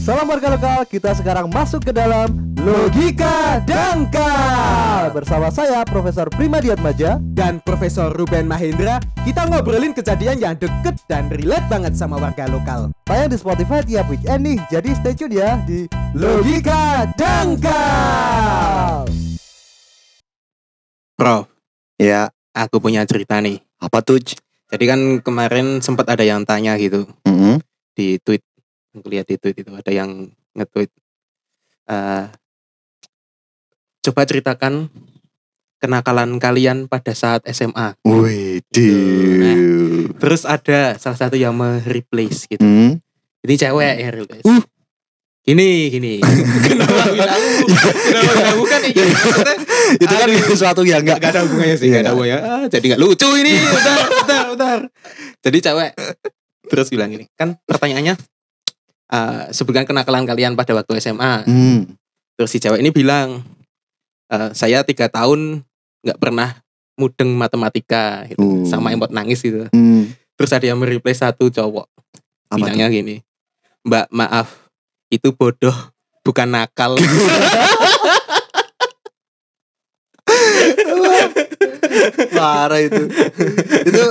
Salam warga lokal, kita sekarang masuk ke dalam Logika Dangkal Bersama saya Profesor Primadiat Maja dan Profesor Ruben Mahendra kita ngobrolin kejadian yang deket dan relate banget sama warga lokal. Tayang di Spotify tiap weekend nih Jadi stay tune ya di Logika Dangkal Prof, Ya, aku punya cerita nih. apa tuh? Jadi kan kemarin sempat ada yang tanya gitu Mm-mm. di tweet, aku lihat di tweet itu ada yang nge-tweet. eh, coba ceritakan kenakalan kalian pada saat SMA. Wih, Terus ada salah satu yang me-replace gitu. Hmm. Ini cewek yang replace. Uh. Gini, gini. kenapa bilang Kenapa bilang bukan? Iya, maksudnya, Itu kan sesuatu yang enggak Gak ada hubungannya sih, gak ada Iya. hubungannya. Ah, jadi gak lucu ini. Bentar, bentar, bentar. Jadi cewek terus bilang gini, kan pertanyaannya eh sebutkan kenakalan kalian pada waktu SMA. Hmm. Terus si cewek ini bilang, eh, saya tiga tahun nggak pernah mudeng matematika, gitu. Uh. sama emot nangis gitu. Hmm. Terus ada yang mereplay satu cowok, Apa bilangnya gini, Mbak maaf, itu bodoh, bukan nakal. Parah itu. itu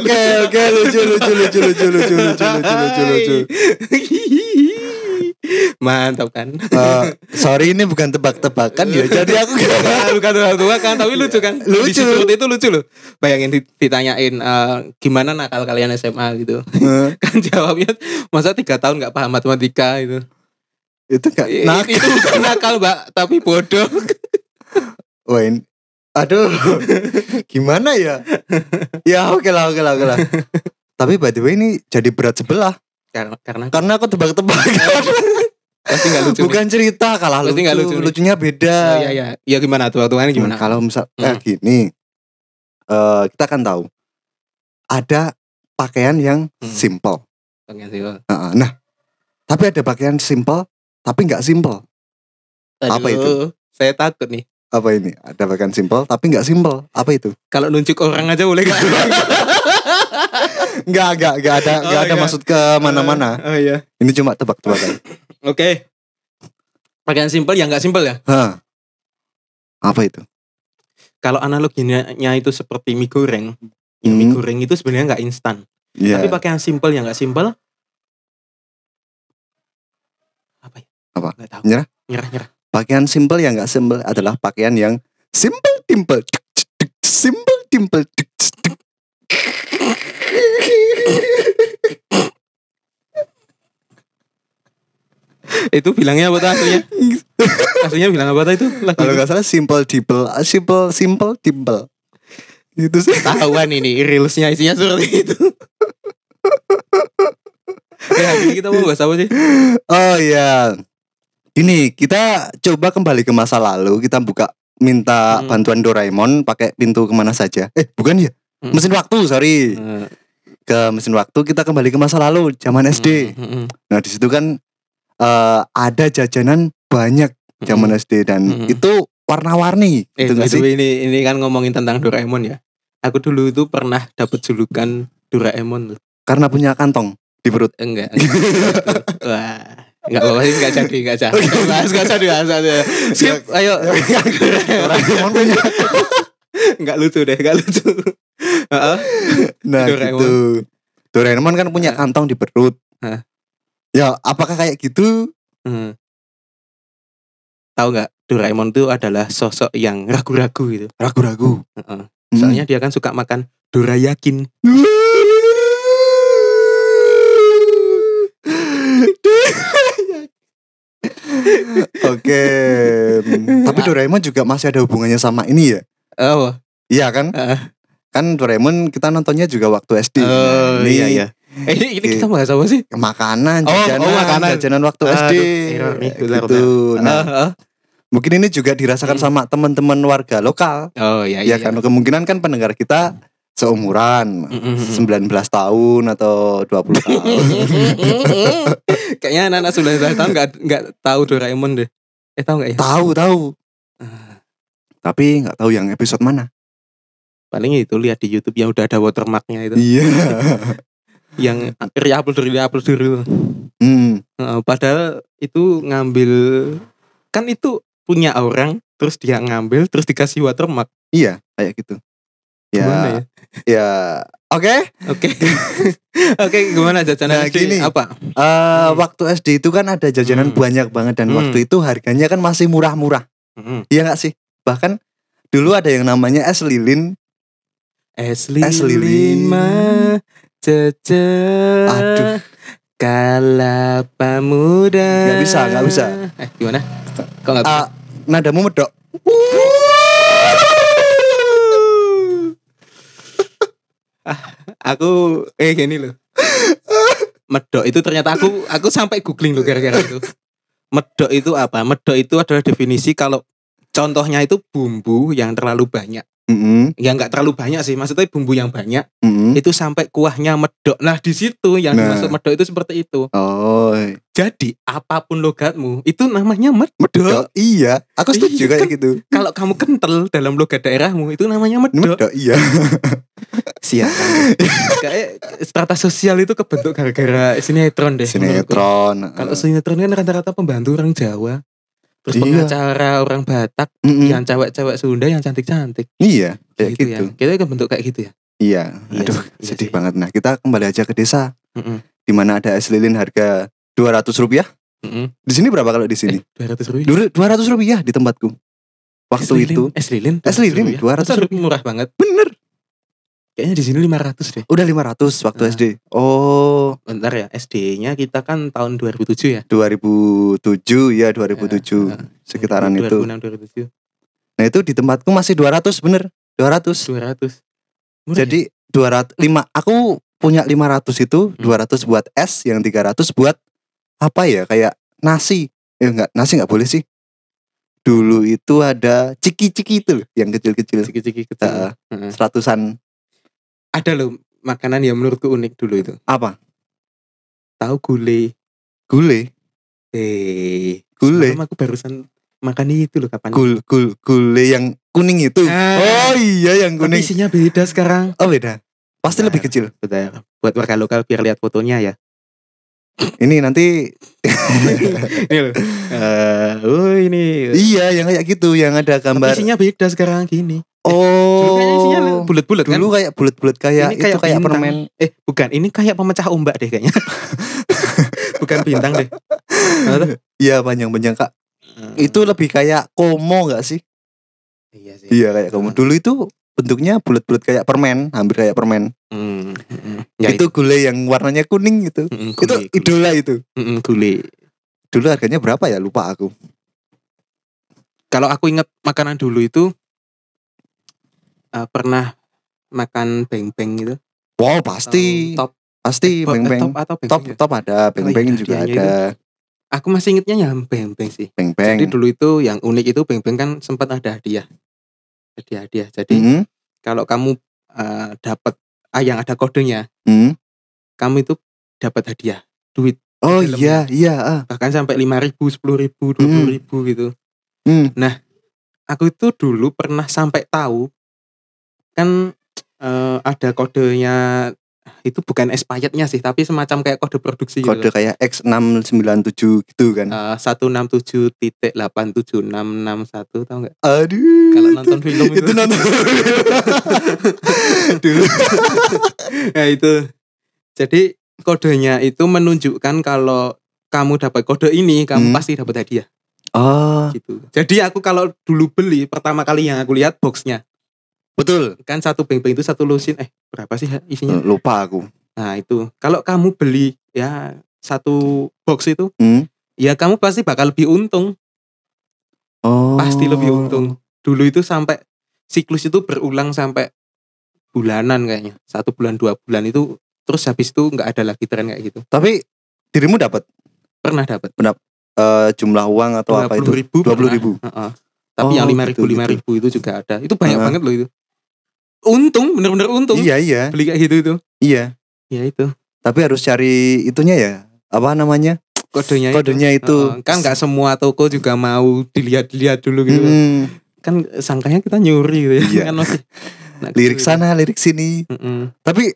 Oke, oke, lucu lucu lucu lucu lucu lucu lucu lucu lucu. Mantap kan? Eh, sorry ini bukan tebak-tebakan ya. Jadi aku bukan orang tua kan, tapi lucu kan? Lucu. Di itu lucu loh. Bayangin di- ditanyain eh, gimana nakal kalian SMA gitu. Eh, kan jawabnya masa tiga tahun nggak paham matematika itu. itu I- nah, Itu bukan nakal mbak, tapi bodoh. Wah, ini- aduh. Gimana ya? Ya oke lah, oke lah, oke lah. Tapi by the way ini jadi berat sebelah Karena karena karena aku tebak-tebakan. pasti nggak lucu. nih. Bukan cerita kalah Berarti lucu, nggak lucu nih. lucunya beda. Oh, iya iya. Iya gimana tuh waktu gimana? Nah, kalau misal eh, Hmm. gini, eh, kita kan tahu ada pakaian yang Hmm. simple. Pengen sih, oh. Nah, tapi ada pakaian simple tapi nggak simple. Apa Aduh, itu? Saya takut nih. Apa ini? Ada pakaian simple tapi nggak simple. Apa itu? Kalau nunjuk orang aja boleh nggak? Nggak, nggak, nggak ada, Oh, nggak ada iya. maksud ke mana-mana. Oh iya. Ini cuma tebak-tebakan. Oke. Pakaian simpel ya nggak simpel ya? Hah. Apa itu? Kalau analoginya itu seperti mie goreng, ya mie Hmm. goreng itu sebenarnya nggak instan. Iya. Tapi pakaian simpel yang nggak simpel apa ya? Apa? Nggak tahu. Nyerah? Nyerah nyerah. Pakaian simple yang nggak simple adalah pakaian yang simple dimple. Simple dimple. itu bilangnya apa tuh aslinya? aslinya bilang apa tuh itu? Lagu Kalau itu? nggak salah simple dimple, simple simple dimple. Itu sih. Tahuan ini reelsnya isinya seperti itu. ya, hari ini kita mau bahas apa sih? Oh iya. Ini kita coba kembali ke masa lalu. Kita buka minta Hmm. bantuan Doraemon pakai pintu ke mana saja. Eh bukan ya? Hmm. Mesin waktu sorry. Eh, Ke mesin waktu kita kembali ke masa lalu zaman SD. mm, mm, mm, Nah di situ kan eh, ada jajanan banyak zaman SD dan Hmm. itu warna-warni. Eh, gitu sih? ini ini kan ngomongin tentang Doraemon ya. Aku dulu itu pernah dapat julukan Doraemon. Karena punya kantong di perut. Enggak. enggak. Wah. Enggak apa-apa sih, enggak jadi, enggak jadi. Enggak jadi, bahas, bahas. Skip, ayo. Doraemon punya. Enggak lucu deh, enggak lucu. Heeh. Nah Doraemon. gitu. Doraemon kan punya kantong di perut. Hah? Ya apakah kayak gitu? Hmm. Tahu nggak Doraemon itu adalah sosok yang ragu-ragu gitu. Ragu-ragu. Heeh. Hmm. Soalnya dia kan suka makan Dorayakin. Oke. Hmm, Tapi Doraemon juga masih ada hubungannya sama ini ya? Oh, Iya kan? Heeh. Kan Doraemon kita nontonnya juga waktu SD. oh Nah, ini iya iya. Eh, ini, ini kita bahas apa sih? Makanan, Oh, oh, jajanan, makanan. jajanan waktu Aduh, SD. error gitu. Nah, Ah, ah. mungkin ini juga dirasakan Hmm. sama teman-teman warga lokal. Oh iya Ya iya. kan kemungkinan kan pendengar kita seumuran Mm, mm, mm. 19 tahun atau 20 tahun. Kayaknya anak-anak 19 tahun nggak nggak tahu Doraemon deh. Eh tahu nggak ya? tahu, tahu. Ah, Tapi nggak tahu yang episode mana. Paling itu lihat di YouTube yang udah ada watermarknya itu. Iya. yang re-upload dulu, re-upload dulu. Hmm. Heeh, padahal itu ngambil kan itu punya orang terus dia ngambil terus dikasih watermark Iya, kayak gitu. Ya, gimana ya ya. Oke. oke oke gimana jajanan Nah, SD? gini. apa Eh, waktu SD itu kan ada jajanan Hmm. banyak banget dan Hmm. waktu itu harganya kan masih murah-murah. Mm-mm. Iya nggak sih? Bahkan dulu ada yang namanya es lilin. es Es lilin. lilin mah cece Aduh. kala pemuda Nggak bisa, nggak bisa. eh gimana kok nggak bisa Ah, nadamu medok. Aku eh gini loh medok itu ternyata aku aku sampai googling loh gara-gara itu medok itu apa medok itu adalah definisi kalau contohnya itu bumbu yang terlalu banyak Mm-mm, ya nggak terlalu banyak sih maksudnya bumbu yang banyak mm-mm. itu sampai kuahnya medok nah di situ yang Nah. dimaksud medok itu seperti itu Oh, jadi apa pun logatmu itu namanya medok medok. Iya, aku setuju Iya, kayak kan. gitu. kalau kamu kental dalam logat daerahmu itu namanya medok Medok, iya. sialan kayak strata sosial itu kebentuk gara-gara sinetron deh. Sinetron. Kalau sinetron kan rata-rata pembantu orang Jawa. Terus Iya. pengacara orang Batak, Mm-mm. yang cewek-cewek Sunda yang cantik-cantik. Iya, kayak gitu, gitu. ya. Kita kan bentuk kayak gitu ya. Iya. Iya Aduh, iya sedih sih. banget. Nah, kita kembali aja ke desa. Mm-mm. Di mana ada es lilin harga 200 rupiah. Mm-mm. Di sini berapa kalau di sini? Eh, 200 rupiah. Dulu 200 rupiah di tempatku. Waktu Es lilin, itu es lilin, Es lilin, 200 Masa murah banget. bener Kayaknya di sini 500 deh. udah 500 waktu Ah. SD. Oh, Bentar ya, SD-nya kita kan tahun 2007 ya. 2007 ya 2007 Ya, sekitaran itu. 2006 2007. Nah, itu di tempatku masih 200 bener. 200. 200. Murah ya? Jadi 200 5 aku punya 500 itu Hmm. 200 buat es yang 300 buat apa ya kayak nasi. Eh enggak, nasi enggak boleh sih. Dulu itu ada ciki-ciki itu loh, yang kecil-kecil. Ciki-ciki kecil. Heeh. Seratusan Ada loh makanan yang menurutku unik dulu itu. apa? Tahu gulai. Gule. Eh, Gulai. aku barusan makan itu loh kapan? Gul gul gule yang kuning itu. Ah. Oh iya yang Tapi kuning. isinya beda sekarang. Oh beda. Pasti Nah. lebih kecil. Bentar, buat warga lokal biar lihat fotonya ya. Ini nanti ini loh. Eh, oh ini. iya yang kayak gitu yang ada Tapi gambar. isinya beda sekarang gini. Oh. Isinya bulat-bulat kan? Dulu kayak bulat-bulat kayak Ini itu kayak kayak bintang. permen. Eh, bukan. Ini kayak pemecah ombak deh kayaknya. bukan bintang deh. Iya panjang-panjang kak. Eh, Itu lebih kayak komo nggak sih? Iya sih. Iya kayak komo. Dulu itu bentuknya bulat-bulat kayak permen, hampir kayak permen. Hmm, hmm. Ya, itu gulai yang warnanya kuning gitu. Mm, itu gulai, idola itu. gulai. Mm, gulai. Dulu harganya berapa ya? Lupa aku. Kalau aku ingat makanan dulu itu eh, pernah makan beng-beng gitu. Wow pasti, Eh, top pasti Bo- eh, beng-beng. top atau beng Top top ada, beng-beng iya, juga hadiahnya ada. Aku masih ingetnya yang beng-beng sih. Beng-beng. Jadi dulu itu yang unik itu beng-beng kan sempat ada hadiah. Hadiah-hadiah. Jadi Mm, kalau kamu eh, dapat ah yang ada kodenya, mm. kamu itu dapat hadiah duit Oh iya iya. ah. bahkan sampai lima ribu, sepuluh ribu, dua puluh ribu gitu. Hmm. Aku itu dulu pernah sampai tahu kan eh, ada kodenya itu bukan expirednya sih, tapi semacam kayak kode produksi gitu. Kode kayak X697 gitu kan. Eh, satu enam tujuh titik delapan tujuh enam enam satu tahu nggak? Aduh. Kalau nonton film itu, itu nonton. Dulu. ya itu. Jadi kodenya itu menunjukkan kalau kamu dapat kode ini, kamu Hmm. pasti dapat hadiah Oh, gitu. Jadi aku kalau dulu beli pertama kali yang aku lihat boxnya betul. kan satu beng-beng itu satu lusin eh berapa sih isinya? Lupa aku. Nah itu kalau kamu beli ya satu box itu Hmm. ya kamu pasti bakal lebih untung, Oh. pasti lebih untung. Dulu itu sampai siklus itu berulang sampai bulanan kayaknya satu bulan dua bulan itu terus habis itu nggak ada lagi tren kayak gitu. Tapi dirimu dapat Pernah dapat eh, jumlah uang atau apa itu? ribu, 20 pernah. ribu. Heeh. Tapi Oh, yang lima ribu gitu, lima gitu. ribu itu juga ada. Itu banyak Heeh. banget loh itu. Untung bener-bener untung Iya iya beli kayak gitu itu. iya. Ya itu Tapi harus cari itunya ya. Apa namanya? kodenya. Kodenya itu. Heeh. kan nggak semua toko juga mau dilihat-lihat dulu gitu. Hmm, Kan sangkanya kita nyuri gitu ya. Iya. kan masih anak lirik sana, lirik sini. gitu. Heeh. Tapi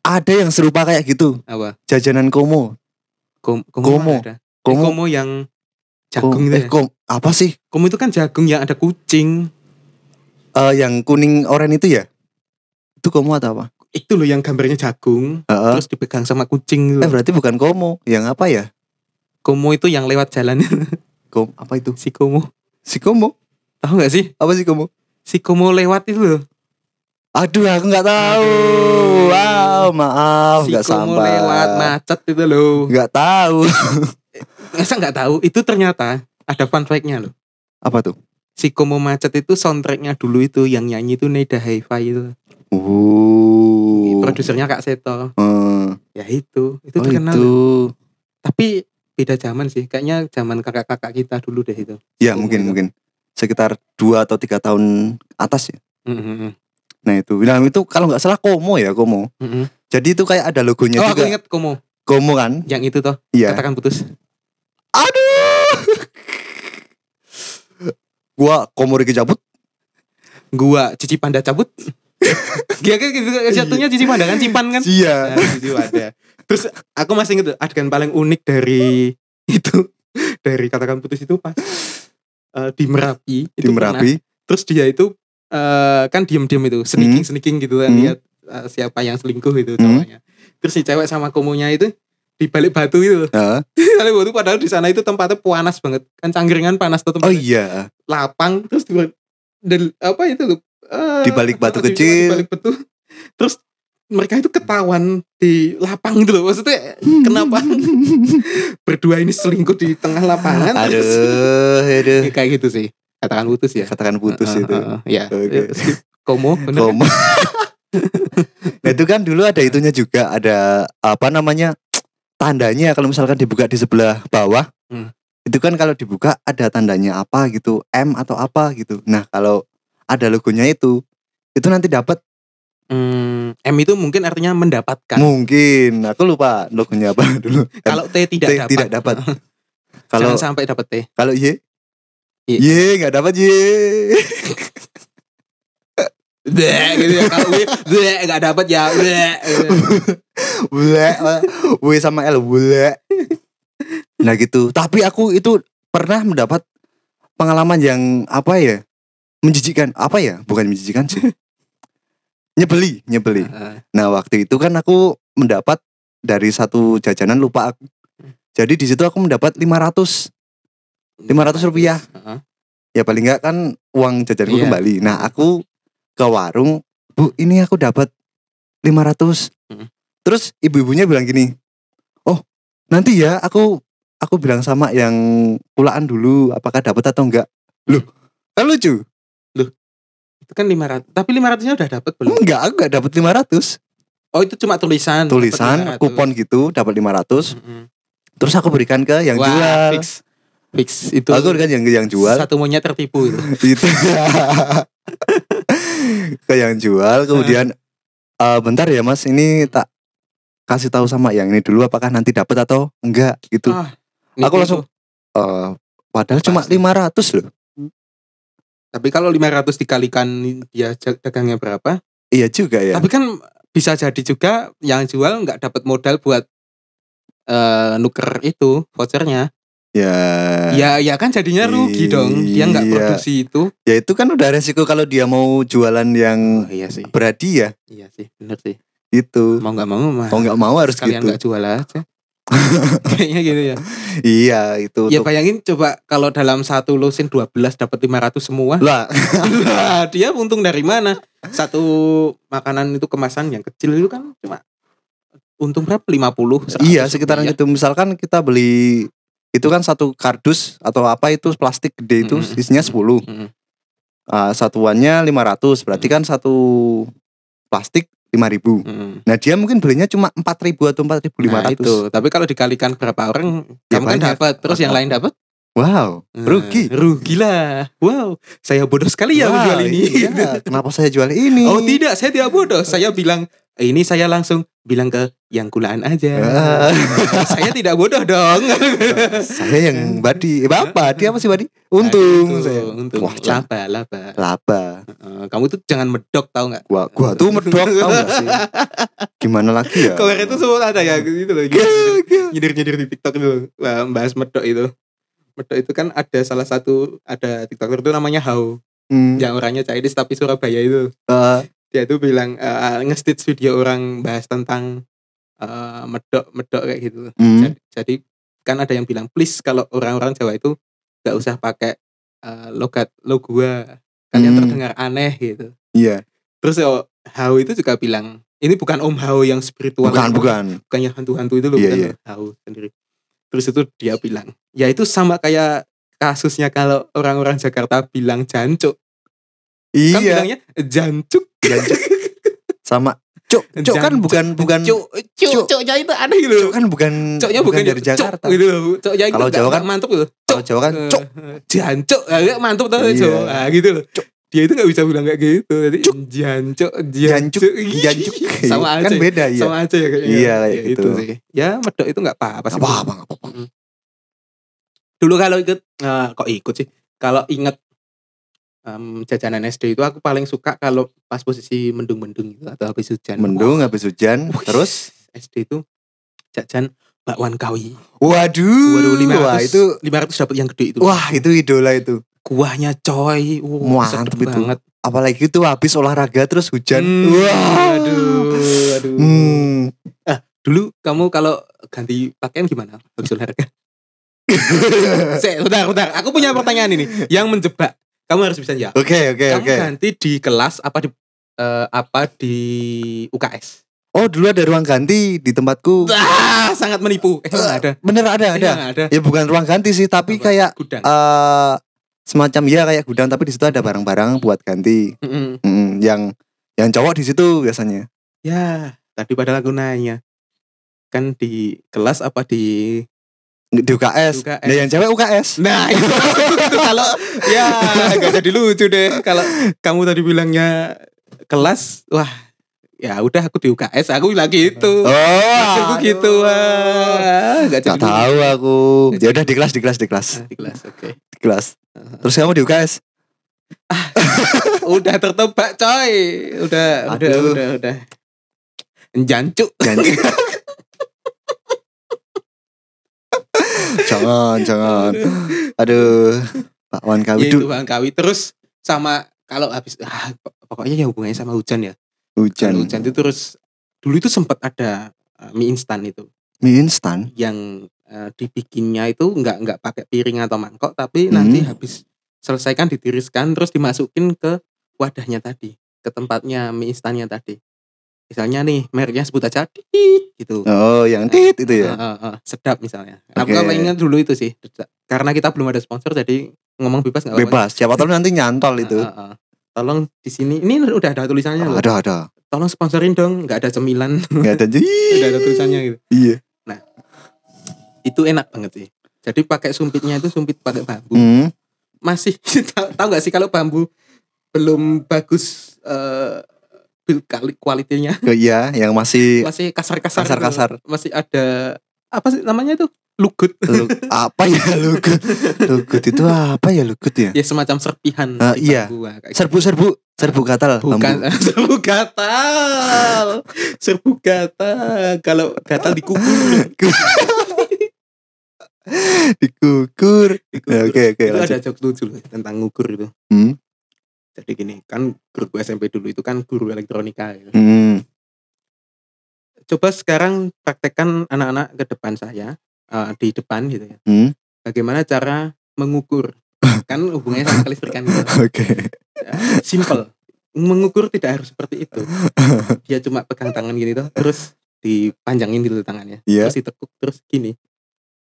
ada yang serupa kayak gitu. Apa? Jajanan Komo. Kom komo, Komo. ada. Eh, Komo, yang jagung kom, itu eh, ya. kom, apa sih? Komo itu kan jagung yang ada kucing. Eh, yang kuning oranye itu ya? Itu komo atau apa? Itu loh yang gambarnya jagung, Heeh. terus dipegang sama kucing gitu. Eh berarti bukan komo, yang apa ya? Komo itu yang lewat jalan Kom, apa itu? si Komo. Si komo? Tahu nggak sih? Apa sih komo? Si Komo lewat itu loh. Aduh, aku nggak tahu. Aduh. Wow, maaf, si nggak Komo sampai. lewat macet itu loh. Nggak tahu. Masa nggak tahu? Itu ternyata ada fun fact-nya loh. apa tuh? Si Komo macet itu soundtracknya dulu itu yang nyanyi itu Neda Hi-Fi itu. Uh. Produsernya Kak Seto. Eh, Ya itu, itu oh terkenal. itu. Tapi beda zaman sih. Kayaknya zaman kakak-kakak kita dulu deh itu. Ya Komo mungkin itu. mungkin sekitar dua atau tiga tahun atas ya. Mm-mm. Nah itu, nah itu kalau nggak salah komo ya komo. Mm-mm. Jadi itu kayak ada logonya Oh aku juga. inget Komo. Komo kan? Yang itu toh. Iya. Katakan putus. Aduh. Gua komo Riki cabut. Gua Cici Panda cabut. Dia kan gitu jatuhnya Cici Panda kan Cipan kan. Iya. Nah, Cici Panda. Terus aku masih inget adegan paling unik dari itu dari katakan putus itu pas eh, di Merapi Di itu pernah. Merapi. Terus dia itu eh, kan diem-diem itu sneaking sneaking gitu kan Hmm. lihat eh, siapa yang selingkuh itu Hmm. cowoknya. Terus si cewek sama komonya itu di balik batu itu. Heeh. Di balik batu padahal di sana itu tempatnya panas banget. Kan cangkringan panas tuh Oh tempatnya. iya. lapang terus di dan apa itu loh eh, Di balik batu di- kecil. di balik batu terus mereka itu ketahuan di lapang gitu loh maksudnya kenapa berdua ini selingkuh di tengah lapangan terus Aduh, aduh. Ya, kayak gitu sih katakan putus ya Katakan putus Eh, itu. eh, eh, ya Oke. Eh, komo bener? Komo. nah itu kan dulu ada itunya juga ada apa namanya tandanya kalau misalkan dibuka di sebelah bawah Hmm. itu kan kalau dibuka ada tandanya apa gitu M atau apa gitu. Nah kalau ada logonya itu itu nanti dapat. Hmm, M itu mungkin artinya mendapatkan. Mungkin. Aku lupa logonya apa dulu. Kalau T tidak T dapat. tidak dapat. Kalau sampai dapat T. kalau Y? Y. Y nggak dapat Y Bleh, gitu ya kalau W bleh, nggak dapat ya bleh. Bule, W sama L bule. Nah gitu. Tapi aku itu pernah mendapat pengalaman yang apa ya? Menjijikan. Apa ya? Bukan menjijikan sih. nyebeli, nyebeli. Nah waktu itu kan aku mendapat dari satu jajanan lupa aku. Jadi di situ aku mendapat 500 500 rupiah. Ya paling enggak kan uang jajanku Iya. kembali. Nah aku ke warung, bu ini aku dapat 500. Mm. Terus ibu-ibunya bilang gini, oh nanti ya aku aku bilang sama yang pulaan dulu apakah dapat atau enggak. Loh kan lucu. Itu kan 500. Tapi 500-nya udah dapat belum? Enggak, aku enggak dapat 500. Oh, itu cuma tulisan. Tulisan 500. kupon gitu dapat 500. Mm-mm. Terus aku berikan ke yang Wah, jual. Fix. Fix itu. Aku berikan yang yang jual. Satu monyet tertipu itu. itu ke yang jual kemudian eh, bentar ya mas ini tak kasih tahu sama yang ini dulu apakah nanti dapat atau enggak gitu Ah, Aku nipu langsung-. Eh, padahal cuma Pasti. 500 loh Tapi kalau 500 dikalikan dia ja- dagangnya berapa? iya juga ya Tapi kan bisa jadi juga yang jual nggak dapat modal buat eh nuker itu vouchernya. Ya Ya ya kan jadinya rugi dong. Dia nggak Iya. produksi itu. ya itu kan udah resiko kalau dia mau jualan yang Oh, iya sih. beradi ya Iya sih, bener sih. itu Mau nggak mau mah. mau nggak mau harus sekalian gitu nggak jual aja. Kayaknya gitu ya. iya itu Ya untuk- bayangin coba kalau dalam satu lusin 12 dapat 500 semua. lah Lah, dia untung dari mana? Satu makanan itu kemasan yang kecil itu kan cuma untung berapa? 50 100 iya sekitaran rupiah. itu misalkan kita beli itu kan satu kardus atau apa itu plastik gede itu Mm-mm. isinya 10 Mm-mm. Ah, satuannya 500 berarti kan satu plastik 5000 Mm-mm. nah dia mungkin belinya cuma 4000 atau 4500 Nah, itu. Tapi kalau dikalikan berapa orang, Ya, kamu kan dapat, terus yang lain dapat? wow Nah, rugi rugi lah. Wow, saya bodoh sekali ya Wah, menjual ini. iya, kenapa saya jual ini Oh tidak, saya tidak bodoh. Saya bilang ini saya langsung bilang ke yang kulaan aja. Ah. saya tidak bodoh dong. saya yang badi. Eh, Bapak, dia apa sih badi? Untung Nah, itu, saya. Untung. Wah, laba, laba. Laba. Eh, kamu tuh jangan medok tau nggak? Gua gua tuh medok tau gak sih? Gimana lagi ya? Kemarin itu semua ada ya gitu loh. Nyindir-nyindir di TikTok itu. Wah, bahas medok itu. Medok itu kan ada salah satu ada TikToker itu namanya Hau. Hmm, Yang orangnya Chinese tapi Surabaya itu. eh, Dia tuh bilang uh, nge-stitch video orang bahas tentang eh, medok medok kayak gitu. hmm, Jadi, jadi kan ada yang bilang please kalau orang-orang Jawa itu nggak usah pakai eh, logat lo gua kalian Hmm. terdengar aneh gitu. Iya. Terus oh, Hao itu juga bilang ini bukan Om Hao yang spiritual, Bukan, bukan. bukan yang hantu-hantu itu loh, Iya, bukan iya. Hao sendiri. Terus itu dia bilang, ya itu sama kayak kasusnya kalau orang-orang Jakarta bilang jancuk, kan Iya. bilangnya jancuk. Jancuk. Sama Cuk, Cuk kan bukan bukan cuk, cuk, Cuk. cuknya itu aneh gitu. Cuk kan bukan Cuknya bukan, dari cuk, Jakarta. gitu loh. Cuknya itu Kalau Jawa kan- mantap gitu. Kalau Jawa kan Cuk. Eh, jancuk, agak mantap tuh Iya. Jawa. Ah, gitu loh. Dia itu nggak bisa bilang kayak gitu. Jadi Cuk. jancuk, Jancuk, jancuk, sama aja. Kan beda ya. sama aja ya kayaknya. Iya, kayak Ya, gitu. Itu sih. Ya medok itu nggak apa-apa sih. Apa apa apa. apa. Dulu kalau ikut eh, kok ikut sih? Kalau inget em, jajanan SD itu aku paling suka kalau pas posisi mendung-mendung gitu atau habis hujan. Mendung habis hujan, Wah, terus SD itu jajan bakwan kawi. waduh. Waduh, 500, wah itu 500 dapat yang gede itu. wah itu idola itu. kuahnya coy. Wow, sedep itu. banget. Apalagi itu habis olahraga terus hujan. Hmm, Wah. Aduh, aduh. Hmm. Dulu kamu kalau ganti pakaian gimana? Habis olahraga. Sek, bentar, bentar. Aku punya pertanyaan ini yang menjebak. Kamu harus bisa jawab. Oke oke Kamu oke. ganti di kelas apa di eh, apa di UKS? Oh dulu ada ruang ganti di tempatku. Ah, sangat menipu. Eh, nggak ada. Bener ada Eh, ada. nggak ada. Ya bukan ruang ganti sih, tapi Apa? kayak Gudang. eh semacam ya kayak gudang tapi di situ ada barang-barang buat ganti. Mm-mm. Mm, yang yang cowok di situ biasanya. Ya, tadi padahal aku nanya. Kan di kelas apa di Di UKS. UKS. Nah, yang cewek UKS. Nah itu, itu kalau ya agak jadi lucu deh kalau kamu tadi bilangnya kelas wah ya udah aku di UKS aku bilang gitu Oh, maksudku gitu wah nggak Gak jadi tahu aku. Ya udah di kelas di kelas di kelas. Nah, di kelas oke di kelas. Terus kamu di UKS? udah tertebak coy udah udah Aduh. udah udah jancuk Janji. jangan jangan. Aduh. Pak Wan ya Kawi itu du- bang kawi terus sama kalau habis ah, pokoknya ya hubungannya sama hujan ya hujan. Kalau hujan itu terus dulu itu sempat ada uh, mie instan itu Mie instan. yang uh, dibikinnya itu nggak nggak pakai piring atau mangkok tapi Hmm. nanti habis selesaikan ditiriskan terus dimasukin ke wadahnya tadi ke tempatnya mie instannya tadi misalnya nih mereknya sebut aja Tit, gitu Oh, yang tit itu ya. Uh, uh, uh, sedap misalnya aku Oke. kalau ingat dulu itu sih karena kita belum ada sponsor jadi ngomong bebas nggak apa-apa Bebas. Siapa tahu nanti nyantol itu. Uh, uh, uh. tolong di sini ini udah ada tulisannya loh Ada ada. tolong sponsorin dong nggak ada cemilan Enggak ada. udah ada tulisannya gitu Iya. itu enak banget sih jadi pakai sumpitnya itu sumpit pakai bambu Hmm. masih tahu nggak sih kalau bambu belum bagus eh build kali kualitinya Iya, yang masih masih kasar-kasar. Kasar-kasar. masih ada apa sih namanya itu lugut lu- apa ya lugut. Lugut itu apa ya lugut ya? ya semacam serpihan di iya. gitu. Serbu-serbu, serbu gatal. bukan serbu gatal serbu gatal kalau gatal dikukur Dikukur. Dikukur. Ya, Oke, oke, itu lanjut. ada jokes lucu loh tentang ngukur itu Hmm. Jadi gini kan guru SMP dulu itu kan guru elektronika gitu. Hmm. coba sekarang praktekkan anak-anak ke depan saya eh, di depan gitu ya Hmm. bagaimana cara mengukur kan hubungannya sama kelistrikan gitu. Oke. Ya, simple mengukur tidak harus seperti itu dia cuma pegang tangan gini tuh terus dipanjangin gitu tangannya Iya. terus ditekuk terus gini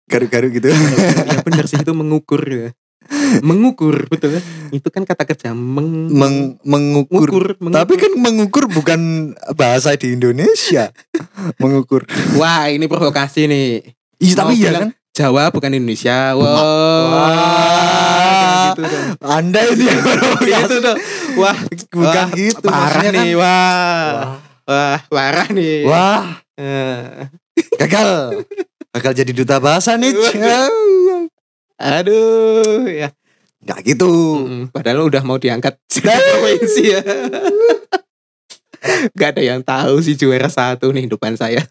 Garu-garu gitu. ya benar sih itu mengukur ya. Mengukur betul itu kan kata kerja meng Meng- mengukur. mengukur, Tapi kan mengukur bukan bahasa di Indonesia. mengukur. wah ini provokasi nih Iya, tapi iya kan. Jawa bukan Indonesia wah Wah. gitu dong. Anda yang gitu dong. Wah, Bukan wah, gitu, Parah nih, kan- wah. Wah. Wah, parah nih. Wah, Eh, gagal. Gagal jadi duta bahasa nih. Aduh, ya. Gak gitu. Mm, Padahal udah mau diangkat provinsi ya. Gak ada yang tahu sih juara satu nih depan saya.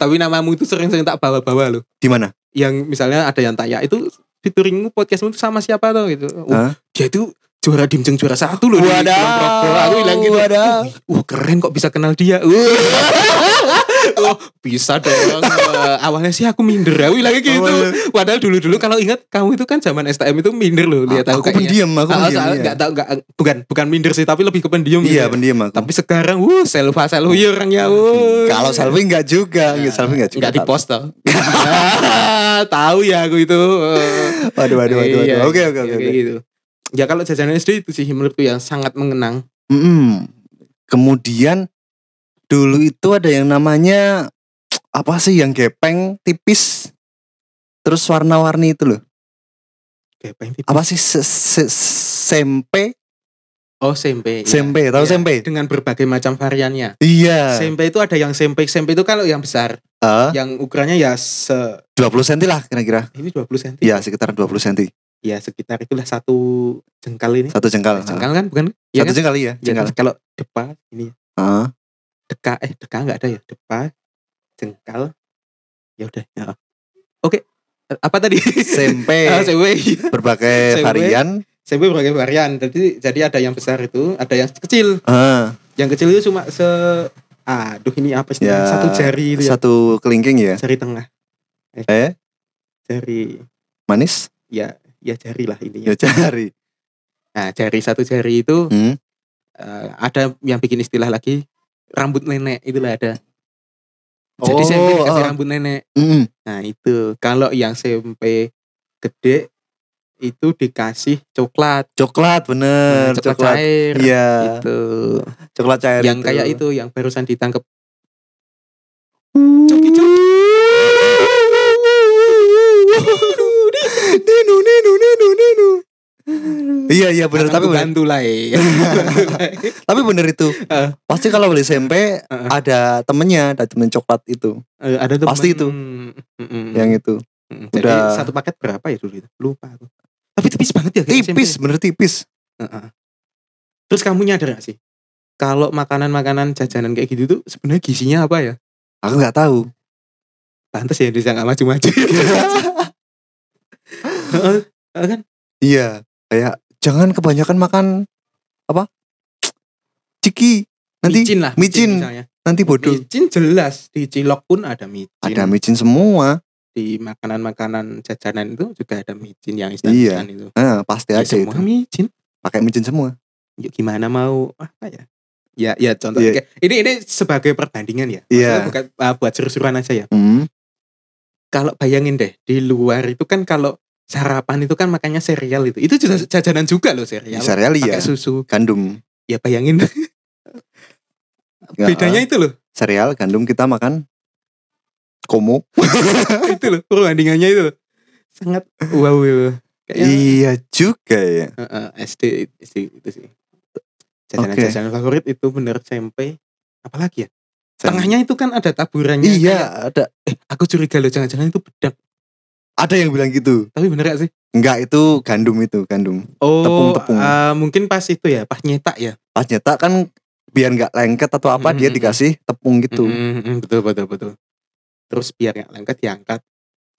Tapi namamu itu sering-sering tak bawa-bawa loh. Di mana? Yang misalnya ada yang tanya itu featuringmu podcastmu itu sama siapa tuh gitu. Wah, Hah? dia itu juara dimjeng juara satu loh Kulon Progo. Aku bilang gitu. wadaw. Wah keren kok bisa kenal dia. oh bisa dong. Wah, Awalnya sih aku minder. Aku bilang gitu. Padahal dulu-dulu kalau ingat kamu itu kan zaman STM itu minder loh. Lihat aku aku pendiam, aku Ah, pendiam. iya. nggak tahu nggak bukan bukan minder sih tapi lebih ke pendiam gitu Iya, ya. pendiam aku. Tapi sekarang wuh selva selfie orangnya wuh. Kalau selfie enggak juga, enggak selfie enggak juga. Nggak di post toh. tahu ya aku itu. Waduh, waduh, waduh, waduh. Iya, Oke, oke, iya, oke. gitu. Ya kalau jajanan SD itu sih menurutku yang sangat mengenang. Mm-mm. Kemudian dulu itu ada yang namanya apa sih yang gepeng tipis terus warna-warni itu loh. Gepeng tipis. Apa sih se- se- sempe? Oh sempe. iya. Sempe, tahu Iya, sempe? Dengan berbagai macam variannya. Iya. Sempe itu ada yang sempe. Sempe itu kalau yang besar, Eh, yang ukurannya ya se 20 cm lah kira-kira. ini 20 cm. Iya, sekitar 20 cm. Ya sekitar itulah satu jengkal ini. Satu jengkal. Jengkal kan bukan? Iya Satu kan? jengkal iya, Ya, jengkal. terus kalau depa ini Heeh. Deka eh deka enggak ada ya? Depa jengkal. Ya udah ya. Oke Eh, apa tadi? Sempe. Ah, sempe berbagai Sempe. varian. sempe berbagai varian. Jadi jadi ada yang besar itu ada yang kecil. Ah, yang kecil itu cuma se aduh ini apa sih? Ya, satu jari itu ya. satu kelingking ya. jari tengah. Eh, jari. Manis? ya ya jari lah ini Ya. Cari. nah jari satu jari itu Hmm. eh, ada yang bikin istilah lagi rambut nenek itulah ada jadi Oh, sempe dikasih ah. rambut nenek Mm. Nah itu kalau yang SMP gede itu dikasih coklat, Coklat bener, Hmm, coklat, coklat. cair. Iya, Itu coklat cair. yang itu. kayak itu yang barusan ditangkap. Coki Iya iya bener tapi bantu lah ya. tapi bener itu. Eh. Pasti kalau beli SMP ada temennya, ada temen coklat itu, Eh, ada tuh Pasti temen- itu. Mm, mm, yang itu. mm. Jadi udah- satu paket berapa ya dulu itu? Lupa aku. Tapi tipis banget ya Tipis, SMP. bener tipis. Terus kamu nyadar gak sih? Kalau makanan-makanan jajanan kayak gitu tuh sebenarnya gizinya apa ya? Aku nggak tahu. Pantes ya bisa nggak maju-maju. Kan? Iya, kayak jangan kebanyakan makan apa? Ciki. Nanti micin lah, micin. misalnya. nanti bodoh. Micin jelas di cilok pun ada micin. Ada micin semua. di makanan-makanan jajanan itu juga ada micin yang Iya. instan itu. Nah, pasti Ya, ada semua itu. micin. Pakai micin semua. Ya, gimana mau apa ya? Ya, ya contoh. Iya. kayak- Ini ini sebagai perbandingan ya. Iya. Maksudnya Bukan ah, buat seru-seruan aja ya. Hmm. Kalau bayangin deh di luar itu kan kalau sarapan itu kan makannya sereal itu. Itu juga jajanan juga loh. Sereal iya. Pakai susu. Gandum. Ya bayangin Ya, bedanya itu loh. sereal, gandum kita makan komo. itu loh perbandingannya itu loh. Sangat wow gitu. Kayaknya Iya juga ya. Heeh, SD SD itu sih. Jajanan-jajanan favorit itu bener SMP. Apalagi ya? Tengahnya itu kan ada taburannya. kayak- Iya, ada eh, aku curiga loh jangan-jangan itu bedak. Ada yang bilang gitu. Tapi bener gak sih? Enggak, itu gandum itu, gandum. Oh, Tepung-tepung. eh, mungkin pas itu ya, pas nyetak ya. Pas nyetak kan biar nggak lengket atau apa Mm, dia mm, mm. dikasih tepung gitu. Mm, mm, mm, betul betul betul. Terus biar nggak lengket diangkat.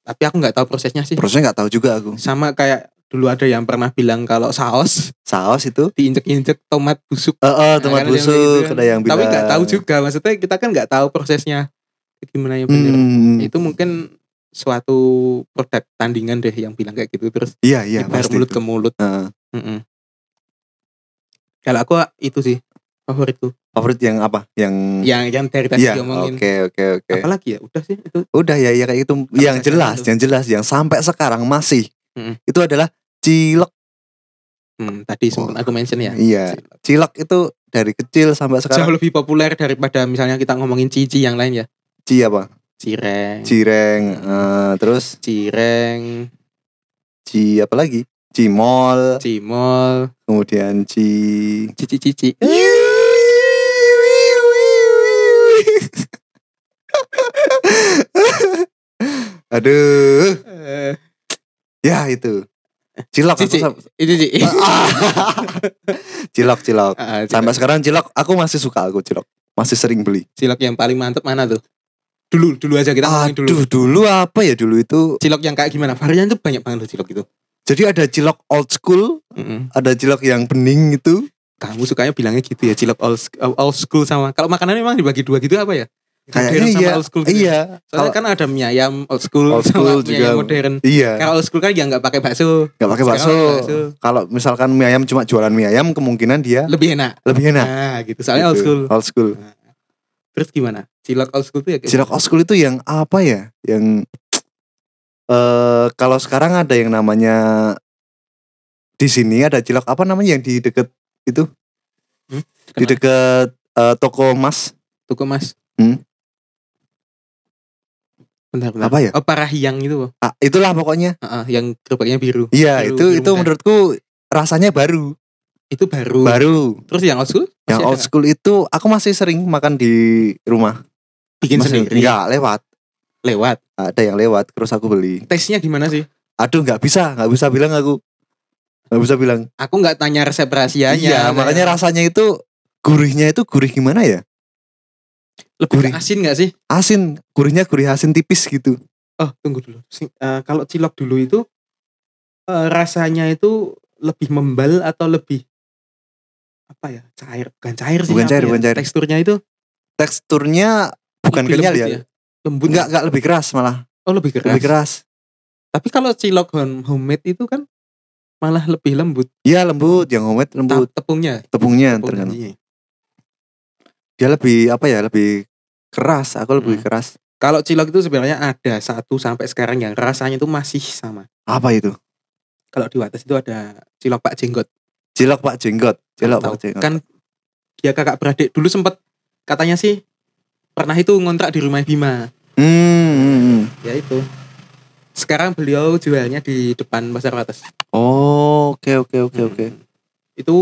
Tapi aku nggak tahu prosesnya sih. Prosesnya nggak tahu juga aku. Sama kayak dulu ada yang pernah bilang kalau saus Saus itu diinjek-injek tomat busuk. Eh, eh, Nah, tomat yang busuk, kayak gitu kan. ada yang bilang. Tapi nggak tahu juga. Maksudnya kita kan nggak tahu prosesnya gimana yang bener. Hmm, itu mungkin suatu produk tandingan deh yang bilang kayak gitu terus iya iya pasti. mulut itu. ke mulut. Heeh. Mm-mm. Kalau aku itu sih favoritku. Favorit yang apa? Yang Yang yang dari tadi Iya, diomongin. oke oke oke. Apalagi ya udah sih itu. Udah ya ya kayak itu. yang jajanan jelas, itu. yang jelas yang sampai sekarang masih. Mm-mm. Itu adalah cilok. Hmm, tadi sempat aku mention ya. Iya. Cilok itu dari kecil sampai Jauh sekarang. lebih populer daripada misalnya kita ngomongin cici yang lain ya. Ci apa? Cireng. Cireng. Uh, terus? Cireng. Ci apa lagi? Cimol. Cimol. Kemudian ci. Cici cici. Aduh. Ya itu. Cilok cici. aku itu sih, cilok cilok. Ah, cilok. Sampai sekarang cilok aku masih suka aku cilok. Masih sering beli. Cilok yang paling mantep mana tuh? Dulu, dulu aja kita ngomongin dulu. Aduh, dulu apa ya dulu itu? Cilok yang kayak gimana? Varian tuh banyak banget loh cilok itu. Jadi ada cilok old school, Mm-mm. ada cilok yang bening itu. Kamu sukanya bilangnya gitu ya, cilok old, sk- old school sama. Kalau makanan memang dibagi dua gitu apa ya? Kayaknya Modern sama iya. old school gitu. Iya. Soalnya Kalau- kan ada mie ayam old school, Old sama school mie juga. ayam modern. Iya. Kalau old school kan ya nggak pakai bakso. Gak pakai bakso. Bakso. Kalau misalkan mie ayam cuma jualan mie ayam, kemungkinan dia Lebih enak. lebih enak. Nah, gitu. Soalnya old Gitu. school. Old school. Terus gimana? Cilok old school tuh ya Cilok old school itu yang apa ya? Yang eh kalau sekarang ada yang namanya di sini ada cilok apa namanya yang di deket itu? Hmm? Di deket eh, toko emas. Tuku mas. Hmm. Bentar, bentar. Apa ya? Oh, parahiang itu. Ah, itulah pokoknya. Heeh, yang gerobaknya biru. Iya, Biru- itu biru itu muda. menurutku rasanya baru. Itu baru. Baru. Terus yang old school? Yang Masih old ada school itu aku masih sering makan di rumah. Bikin Masih- sendiri. Enggak, lewat. Lewat. Ada yang lewat terus aku beli. Tesnya gimana sih? Aduh, nggak bisa, nggak bisa bilang aku. Nggak bisa bilang. Aku nggak tanya resep rahasianya. iya, Kayak makanya rasanya itu gurihnya itu gurih gimana ya? lebih gurih. asin nggak sih? Asin, gurihnya gurih asin tipis gitu. Oh, tunggu dulu. Si- eh, kalau cilok dulu itu eh, rasanya itu lebih membal atau lebih apa ya? Cair, bukan cair sih. Bukan cair, ya? bukan cair. Teksturnya itu Teksturnya bukan kenyal lembut ya. Lembut. Enggak, enggak lebih keras malah. Oh, lebih keras. Lebih keras. Tapi kalau cilok home- homemade itu kan malah lebih lembut. Iya, lembut, yang homemade lembut. Tepungnya. Tepungnya tepung tergantung. gajinya. Dia lebih apa ya? Lebih keras, aku lebih Hmm. keras. Kalau cilok itu sebenarnya ada satu sampai sekarang yang rasanya itu masih sama. Apa itu? Kalau di Wates itu ada cilok Pak Jenggot. Cilok Pak Jenggot. Cilok. Pak Jenggot. Kan dia kakak beradik dulu sempat katanya sih pernah itu ngontrak di rumah Bima. Hmm, hmm, hmm. Ya itu. Sekarang beliau jualnya di depan Pasar Wates. Oh, oke oke oke Hmm. oke. Itu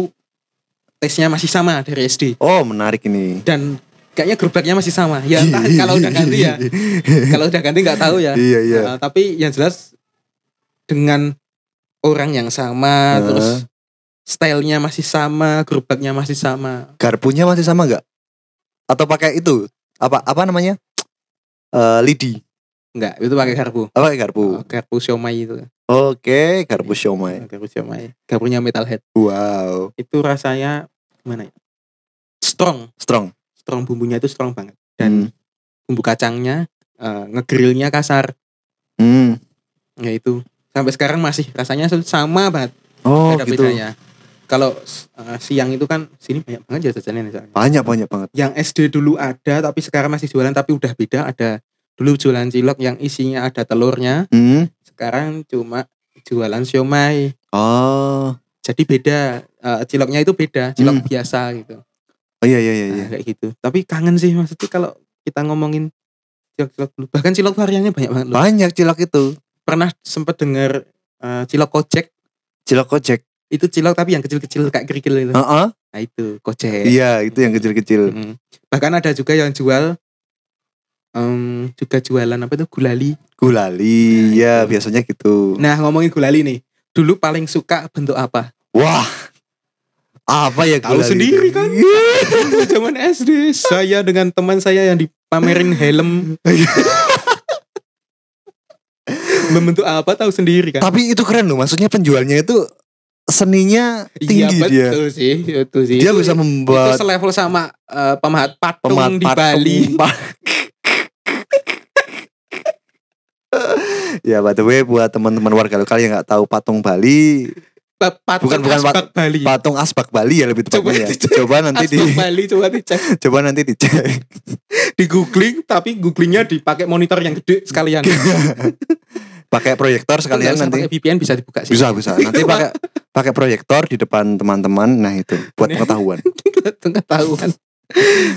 tesnya masih sama dari SD Oh, menarik ini. dan kayaknya gerobaknya masih sama. Ya entah kalau udah ganti ya. Kalau udah ganti nggak tahu ya. Iya, iya. Uh, tapi yang jelas dengan orang yang sama, Heeh. terus stylenya masih sama, gerobaknya masih sama. Garpunya masih sama nggak? Atau pakai itu? Apa apa namanya? Eh lidi. Enggak, itu pakai garpu. Apa pakai garpu? Oh, garpu siomay itu. Oke, garpu siomay. Garpu siomay. Garpunya metalhead. Wow, Itu rasanya gimana ya? Strong. strong. Strong bumbunya itu strong banget. Dan Hmm. bumbu kacangnya uh, ngegrillnya kasar. Hmm. Ya itu. Sampai sekarang masih rasanya sama banget. Oh, ada gitu. bedanya. Kalau uh, siang itu kan sini banyak banget ya jajanan misalnya. Banyak banyak banget. yang SD dulu ada tapi sekarang masih jualan tapi udah beda ada dulu jualan cilok yang isinya ada telurnya Hmm. sekarang cuma jualan siomay Oh. jadi beda Eh, ciloknya itu beda cilok Hmm. biasa gitu Oh iya iya iya iya. Nah, kayak gitu tapi kangen sih maksudnya kalau kita ngomongin cilok-cilok dulu bahkan cilok variannya banyak banget loh Banyak cilok itu. pernah sempet dengar eh, cilok kocek Cilok kocek. Itu cilok tapi yang kecil-kecil kayak kerikil itu Heeh. nah itu kocek Iya, itu yang kecil-kecil. Mm. bahkan ada juga yang jual em, juga jualan apa itu gulali Gulali, Nah, ya itu. biasanya gitu. Nah ngomongin gulali nih, dulu paling suka bentuk apa? Wah. Apa ya Tahu gulali? sendiri kan? Zaman SD, saya dengan teman saya yang dipamerin helm. Membentuk apa tahu sendiri kan? Tapi itu keren loh, maksudnya penjualnya itu seninya Iya tinggi dia. betul sih, itu sih. Dia Itu- bisa itu membuat selevel sama eh, pemahat patung pemat di Bali. ya by the way buat teman-teman warga lokal yang nggak tahu patung Bali, Pa- Patung Bukan- bukan asbak Bali. patung asbak Bali ya lebih Coba tepatnya ya. dicek. Coba nanti di Asbak Bali coba dicek coba nanti dicek. di googling tapi googlingnya dipakai monitor yang gede sekalian Pakai proyektor sekalian nanti. pakai VPN bisa dibuka sih Bisa bisa. Nanti pakai pakai proyektor di depan teman-teman. Nah itu buat Nih. pengetahuan. pengetahuan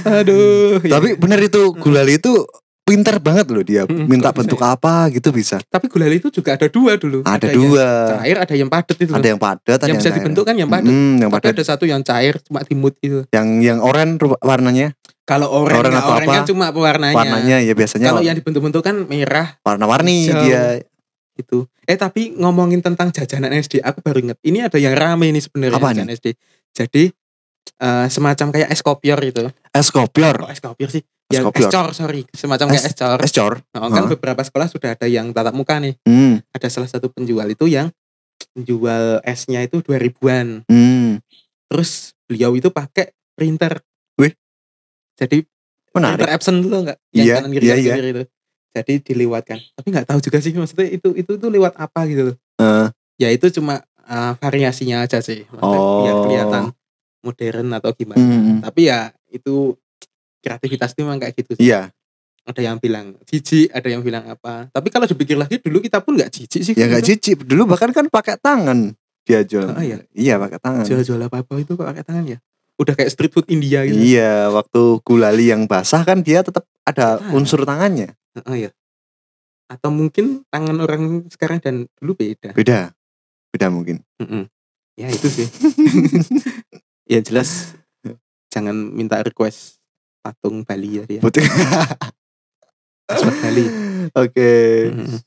aduh ya. Tapi bener itu gulali itu pinter banget loh dia. Minta bisa bentuk apa gitu bisa. Tapi gulali itu juga ada dua dulu. Ada yang dua. cair, ada yang padat itu. Ada yang padat, ada yang bisa cair. dibentuk kan yang padat. Mm, yang padat. ada satu yang cair cuma dimut gitu. Yang yang oranye warnanya, Kalau oranye, Oranye atau kan cuma pewarnanya. warnanya ya biasanya Kalau yang dibentuk-bentuk kan merah warna-warni dia. Gitu. Eh tapi ngomongin tentang jajanan SD, aku baru inget. Ini ada yang rame ini sebenarnya jajanan SD. Jadi eh, semacam kayak es kopior gitu. Es kopior, Kok es kopior sih? Es Ya, es cor, sorry. Semacam kayak Es- es cor. es cor. Oh, kan Hah? beberapa sekolah sudah ada yang tatap muka nih. Hmm, Ada salah satu penjual itu yang jual esnya itu 2000-an. hmm. Terus beliau itu pakai printer. Wih. Jadi printer Menarik. Epson dulu enggak? Iya, kanan kiri iya, iya. itu. Jadi dilewatkan. Tapi nggak tahu juga sih maksudnya itu itu itu lewat apa gitu loh. Eh, Ya itu cuma uh, variasinya aja sih. Maksudnya Oh. Biar kelihatan modern atau gimana. hmm, Tapi ya itu kreativitas itu memang kayak gitu sih. Iya, Ada yang bilang jijik, ada yang bilang apa. Tapi kalau dipikir lagi dulu kita pun nggak jijik sih. ya nggak cicip. Dulu bahkan kan pakai tangan dia jual. Ah, iya. Iya pakai tangan. Jual-jual apa-apa itu pakai tangan ya. Udah kayak street food India gitu. Iya, waktu gulali yang basah kan dia tetap ada Ah. unsur tangannya. Oh iya. Atau mungkin tangan orang sekarang dan dulu beda. Beda, beda mungkin. Mm-mm. Ya itu sih. ya jelas jangan minta request patung Bali ya dia. Betul. Pasport Bali. Oke. Mm-mm.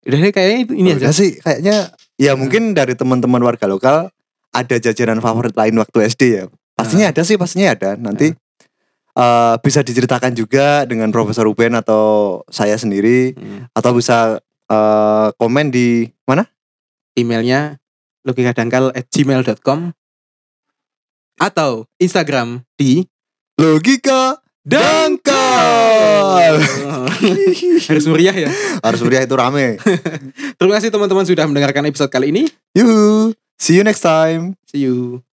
Udah deh kayaknya itu ini aja. sih kayaknya ya mungkin dari teman-teman warga lokal ada jajanan favorit lain waktu SD ya. Pastinya ada sih, pastinya ada. Nanti eh, bisa diceritakan juga dengan Profesor Ruben atau saya sendiri Mm. atau bisa eh, komen di mana? Emailnya logikadangkal@gmail.com atau Instagram di Logika dangkal. harus meriah ya. Harus meriah itu rame. Terima kasih teman-teman sudah mendengarkan episode kali ini. Yuhu. See you next time. See you.